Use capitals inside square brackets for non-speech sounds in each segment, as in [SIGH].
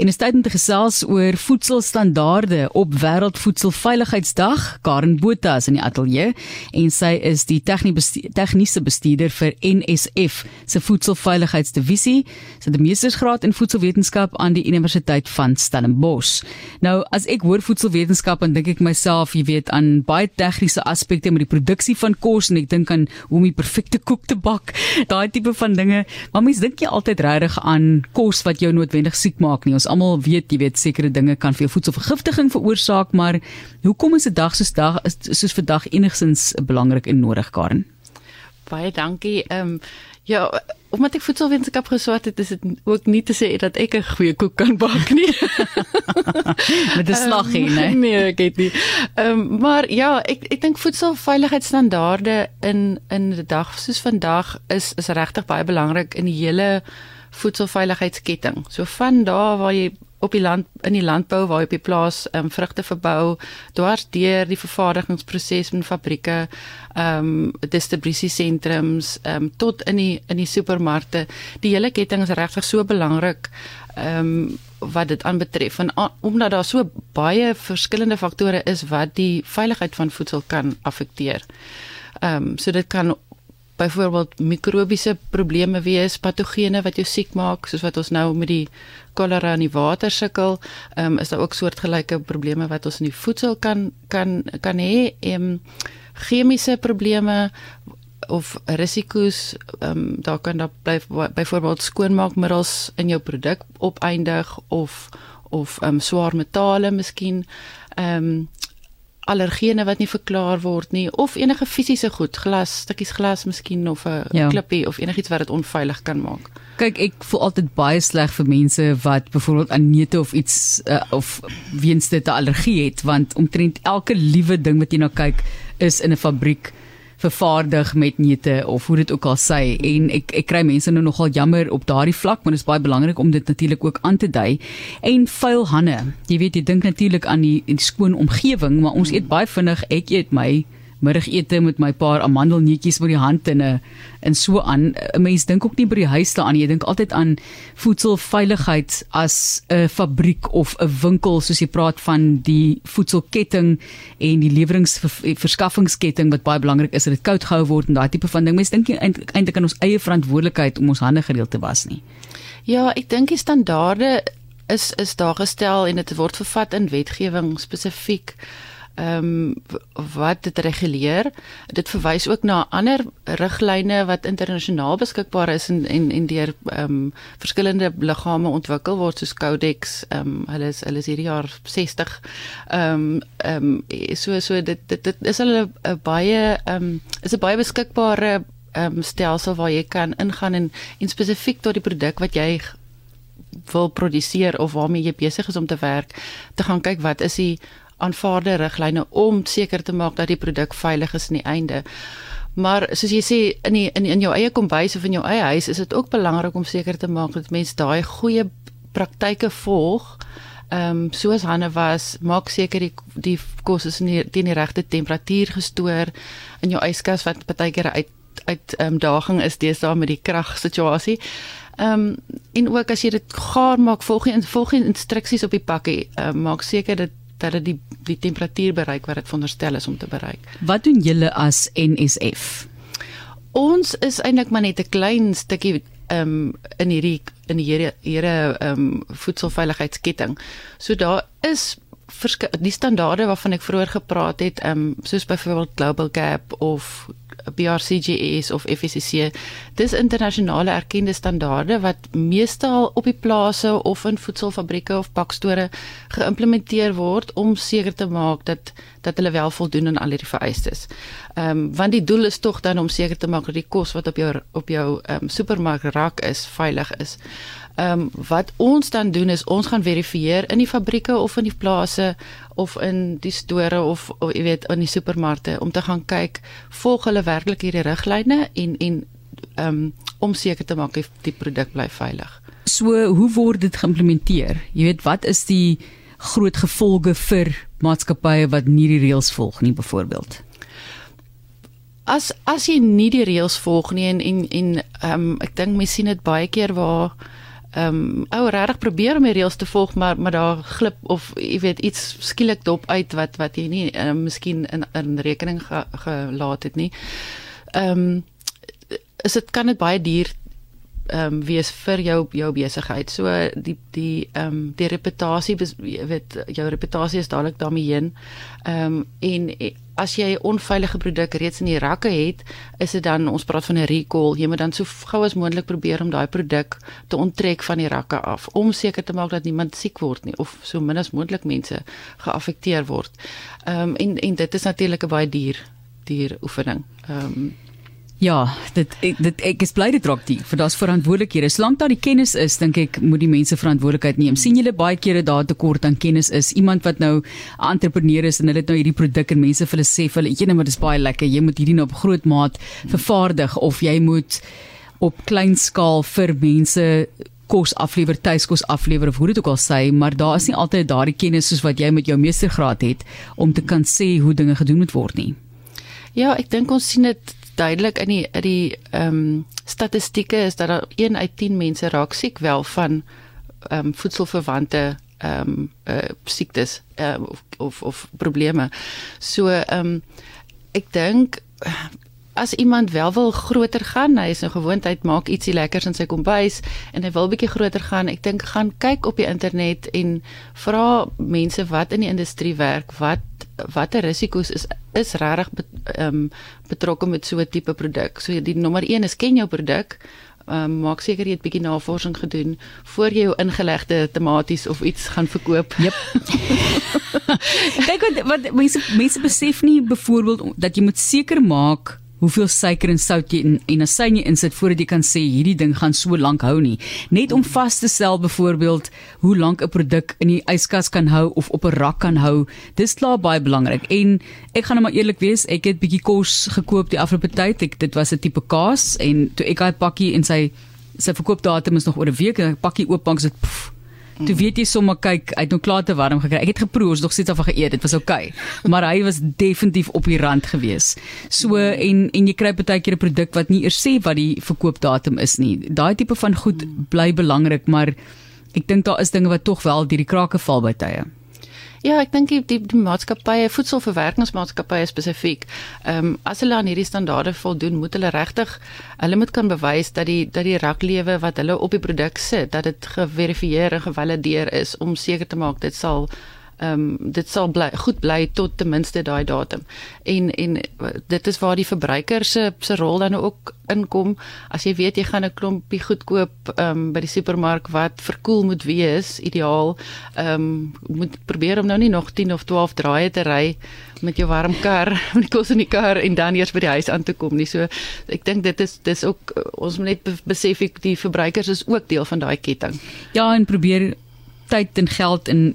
En is tyd om te gesels oor voedselstandaarde op Wêreldvoedselveiligheidsdag. Karen Botha is in die ateljee en sy is die tegniese bestuurder vir NSF se voedselveiligheidsdivisie. Sy het 'n meestersgraad in voedselwetenskap aan die Universiteit van Stellenbosch. Nou, as ek hoor voedselwetenskap, dan dink ek myself, jy weet, aan baie tegniese aspekte met die produksie van kos en ek dink aan hoe om die perfekte koek te bak, [LAUGHS] daai tipe van dinge. Maar mense dink jy altyd regtig aan kos wat jou noodwendig siek maak nie? ons almal weet, jy weet sekere dinge kan vir jou voedselvergiftiging veroorsaak, maar hoekom is 'n dag soos dag soos vandag enigstens belangrik en nodig, Karen? Baie dankie. Ehm um, ja, omdat ek voedselwetenskap geswat het, is dit ook nie te sê dat ek 'n goeie koek kan bak nie. [LAUGHS] Met 'n slaggie, um, nee. [LAUGHS] Nee, ek weet nie. Ehm um, maar ja, ek ek dink voedselveiligheidsstandaarde in in 'n dag soos vandag is is regtig baie belangrik in die hele voedselveiligheidsketting. So van daar waar jy op die land in die landbou waar jy op die plaas ehm um, vrugte verbou, dwars deur die vervaardigingsproses in fabrieke, ehm um, distribusiesentrums, ehm um, tot in die in die supermarkte. Die hele ketting is regtig so belangrik ehm um, wat dit aanbetref en omdat daar so baie verskillende faktore is wat die veiligheid van voedsel kan affekteer. Ehm um, so dit kan byvoorbeeld mikrobiese probleme wees, patogene wat jou siek maak, soos wat ons nou met die kolera in die water sukkel, ehm um, is daar ook soortgelyke probleme wat ons in die voedsel kan kan kan hê, ehm chemiese probleme of risiko's, ehm um, daar kan daar bly byvoorbeeld skoonmaakmiddels in jou produk opeindig of of ehm um, swaar metale miskien. Ehm um, allergene wat nie verklaar word nie of enige fisiese goed, glas, stukkies glas miskien of 'n ja. klippie of enigiets wat dit onveilig kan maak. Kyk, ek voel altyd baie sleg vir mense wat byvoorbeeld aan neute of iets uh, of weens dit 'n allergie het want omtrent elke liewe ding wat jy na kyk is in 'n fabriek vervaardig met neute of hoe dit ook al sê en ek ek kry mense nou nogal jammer op daardie vlak maar dit is baie belangrik om dit natuurlik ook aan te dui. En vuil hande. Jy weet jy dink natuurlik aan die, die skoon omgewing maar ons eet baie vinnig. Ek eet my middagete met my paar amandelneetjies met die hand in 'n en so aan. 'n mens dink ook nie by die huis daaraan jy dink altyd aan voedselveiligheid as 'n fabriek of 'n winkel soos jy praat van die voedselketting en die leweringsverskaffingsketting wat baie belangrik is dat dit koud gehou word en daai tipe van ding. Mens dink eintlik aan ons eie verantwoordelikheid om ons hande gereeld te was nie. Ja ek dink die standaarde is is daar gestel en dit word vervat in wetgewing spesifiek ehm um, wat dit reguleer. Dit verwys ook na ander riglyne wat internasionaal beskikbaar is en en, en deur ehm um, verskillende liggame ontwikkel word soos Codex. Ehm um, hulle is hulle is hierdie jaar 60. Ehm um, ehm um, so so dit dit, dit is hulle 'n baie ehm um, is 'n baie beskikbare ehm um, stelsel waar jy kan ingaan en en spesifiek tot die produk wat jy wil produseer of waarmee jy besig is om te werk te gaan kyk wat is die aanvaarde riglyne om seker te maak dat die produk veilig is aan die einde. Maar soos jy sê in die, in in jou eie kombuis of in jou eie huis is dit ook belangrik om seker te maak dat mense daai goeie praktyke volg. Ehm um, soos Hanne was, maak seker die die kos is in die, die, die regte temperatuur gestoor in jou yskas wat baie keer uit uit ehm um, daging is deesdae met die kragsituasie. Ehm um, en ook as jy dit gaar maak, volg jy volg jy instruksies op die pakkie. Ehm um, maak seker dat dat dit die die temperatuur bereik wat dit veronderstel is om te bereik. Wat doen julle as NSF? Ons is eintlik maar net 'n klein stukkie ehm um, in hierdie in die here here ehm um, voedselveiligheidsketting. So daar is die standaarde waarvan ek vroeër gepraat het, ehm um, soos byvoorbeeld Global Gap of BRCGS of FSC. Dis internasionale erkende standaarde wat meestal op die plase of in voedselfabrieke of bakstore geïmplementeer word om seker te maak dat dat hulle wel voldoen aan al hierdie vereistes. Ehm um, want die doel is tog dan om seker te maak dat die kos wat op jou op jou ehm um, supermarkrak is veilig is. Ehm um, wat ons dan doen is ons gaan verifieer in die fabrieke of in die plase of in die store of, of jy weet in die supermarkte om te gaan kyk volg hulle werklik hierdie riglyne en en um, om seker te maak die, die produk bly veilig. So hoe word dit geïmplementeer? Jy weet wat is die groot gevolge vir maatskappye wat nie die reëls volg nie byvoorbeeld? As as jy nie die reëls volg nie en en en ehm um, ek dink mense sien dit baie keer waar ehm um, ou regtig probeer om die reëls te volg maar maar daar glip of jy weet iets skielik dop uit wat wat jy nie uh, miskien in in rekening ge, gelaat het nie. Ehm um, is dit kan dit baie duur ehm um, wees vir jou jou besigheid. So die die ehm um, die reputasie weet jou reputasie is dadelik daarmee heen. Ehm um, en as jy 'n onveilige produk reeds in die rakke het, is dit dan ons praat van 'n recall. Jy moet dan so gou as moontlik probeer om daai produk te onttrek van die rakke af om seker te maak dat niemand siek word nie of so min as moontlik mense geaffekteer word. Ehm um, en en dit is natuurlik 'n baie duur duur oefening. Ehm um, Ja, dit dit ek is bly dit raak die vir daar's verantwoordelikhede. Solank daar die kennis is, dink ek moet die mense verantwoordelikheid neem. sien julle baie kere daar tekort aan kennis is. Iemand wat nou 'n entrepreneur is en hulle het nou hierdie produk en mense vir hulle sê vir hulle, "Jy net maar dis baie lekker. Jy moet hierdie nou op groot maat vervaardig of jy moet op klein skaal vir mense kos aflewer, tuiskos aflewer of hoe dit ook al sê, maar daar is nie altyd daardie kennis soos wat jy met jou meestergraad het om te kan sê hoe dinge gedoen moet word nie. Ja, ek dink ons sien dit duidelik in die in die ehm um, statistieke is dat daar 1 uit 10 mense raak siek wel van ehm um, voedselverwante ehm um, uh, siektes uh, of of of probleme. So ehm um, ek dink as iemand wel wil groter gaan, hy is nou gewoondheid maak ietsie lekkers in sy kombuis en hy wil bietjie groter gaan, ek dink gaan kyk op die internet en vra mense wat in die industrie werk, wat watter risiko's is is regtig ehm um, betrokke met so 'n tipe produk. So die nommer 1 is ken jou produk. Um, maak seker jy het bietjie navorsing gedoen voor jy jou ingelegde tomaties of iets gaan verkoop. Jep. [LAUGHS] Kyk wat wat mense mense besef nie byvoorbeeld dat jy moet seker maak hoeveel suiker en sout jy en, en asyn jy insit voordat jy kan sê hierdie ding gaan so lank hou nie. Net om vas te stel byvoorbeeld hoe lank 'n produk in die yskas kan hou of op 'n rak kan hou, dis klaar baie belangrik. En ek gaan nou maar eerlik wees, ek het bietjie kos gekoop die afgelope tyd. Ek dit was 'n tipe kaas en toe ek daai pakkie en sy sy verkoopdatum is nog oor 'n week en ek pakkie oop bank sit pff, Toe weet jy sommer kyk, hy het nog klaar te warm gekry. Ek het geproe, ons nog steeds af geëet. Dit was oukei. Okay. Maar hy was definitief op die rand gewees. So en en jy kry baie keer 'n produk wat nie eers sê wat die verkoopdatum is nie. Daai tipe van goed bly belangrik, maar ek dink daar is dinge wat tog wel deur die krake val by tye. Ja, ek dink die, die, die maatskappye, voedselverwerkingsmaatskappye spesifiek, ehm um, as hulle aan hierdie standaarde voldoen, moet hulle regtig hulle moet kan bewys dat die dat die raklewe wat hulle op die produk sit, dat dit geverifieer en gevalideer is om seker te maak dit sal ehm um, dit sal bly goed bly tot ten minste daai datum. En en dit is waar die verbruiker se se rol dan ook inkom. As jy weet jy gaan 'n klompie goed koop ehm um, by die supermark wat verkoel moet wees, ideaal. Ehm um, moet probeer om nou nie nog 10 of 12 draaie te ry met jou warm kar, [LAUGHS] met die kos in die kar en dan eers by die huis aan te kom nie. So ek dink dit is dis ook ons moet net besef ek die verbruikers is ook deel van daai ketting. Ja, en probeer tyd en geld in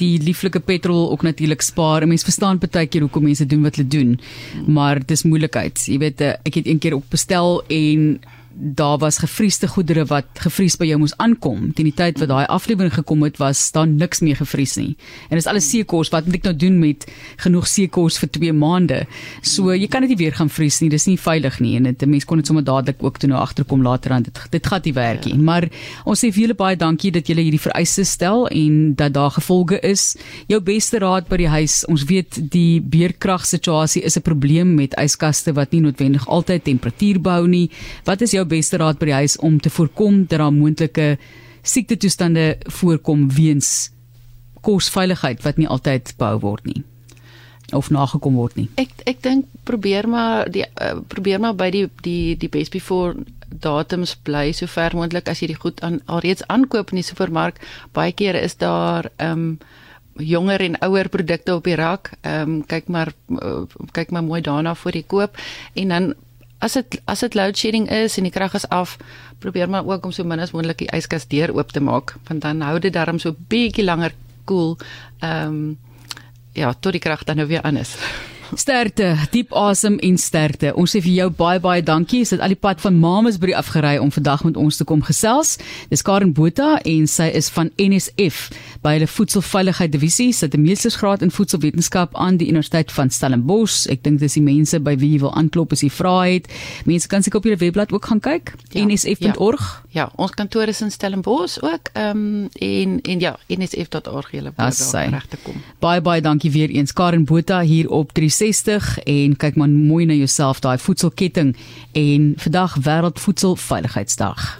die lieflike petrol ook natuurlik spaar. Mense verstaan baie keer hoekom mense doen wat hulle doen, maar dis moeilikheid. Jy weet, eh, ek het een keer op bestel en daar was gefriesde goedere wat gefries by jou moes aankom. Teen die tyd wat daai aflewering gekom het, was daar niks meer gefries nie. En dis alles seekos. Wat moet ek nou doen met genoeg seekos vir 2 maande? So jy kan dit nie weer gaan vries nie. Dis nie veilig nie en dit mense kon dit sommer dadelik ook toe nou agterkom later aan dit dit gaan nie werk nie. Ja. Maar ons sê vir julle baie dankie dat julle hierdie vereistes stel en dat daar gevolge is. Jou beste raad by die huis. Ons weet die beerkrag situasie is 'n probleem met yskaste wat nie noodwendig altyd temperatuur behou nie. Wat is jou beste raad by die huis om te voorkom dat daar moontlike siekte toestande voorkom weens kosveiligheid wat nie altyd behou word nie of nagekom word nie. Ek ek dink probeer maar die uh, probeer maar by die die die best before datums bly so ver moontlik as jy die goed aan alreeds aankoop in die supermark. Baie kere is daar ehm um, jonger en ouer produkte op die rak. Ehm um, kyk maar uh, kyk maar mooi daarna voor jy koop en dan as dit as dit load shedding is en die krag is af, probeer maar ook om so min as moontlik die yskas deur oop te maak, want dan hou dit darm so bietjie langer koel. Cool. Ehm um, ja, tot die krag dan nou weer aan is. Sterkte, diep asem en sterkte. Ons sê vir jou baie baie dankie. Jy sit al die pad van Mamesbury afgery om vandag met ons te kom gesels. Dis Karen Botha en sy is van NSF by hulle voedselveiligheid divisie. Sy het 'n meestersgraad in voedselwetenskap aan die Universiteit van Stellenbosch. Ek dink dis die mense by wie jy wil aanklop as jy vrae het. Mense kan seker op julle webblad ook gaan kyk, ja, nsf.org. Ja, ja, ons kantoor is in Stellenbosch ook. Ehm um, en en ja, nsf.org julle word daar reg te kom. Baie baie dankie weer eens Karen Botha hier op 3 360 en kyk maar mooi na jouself daai voedselketting en vandag wêreld voedselveiligheidsdag.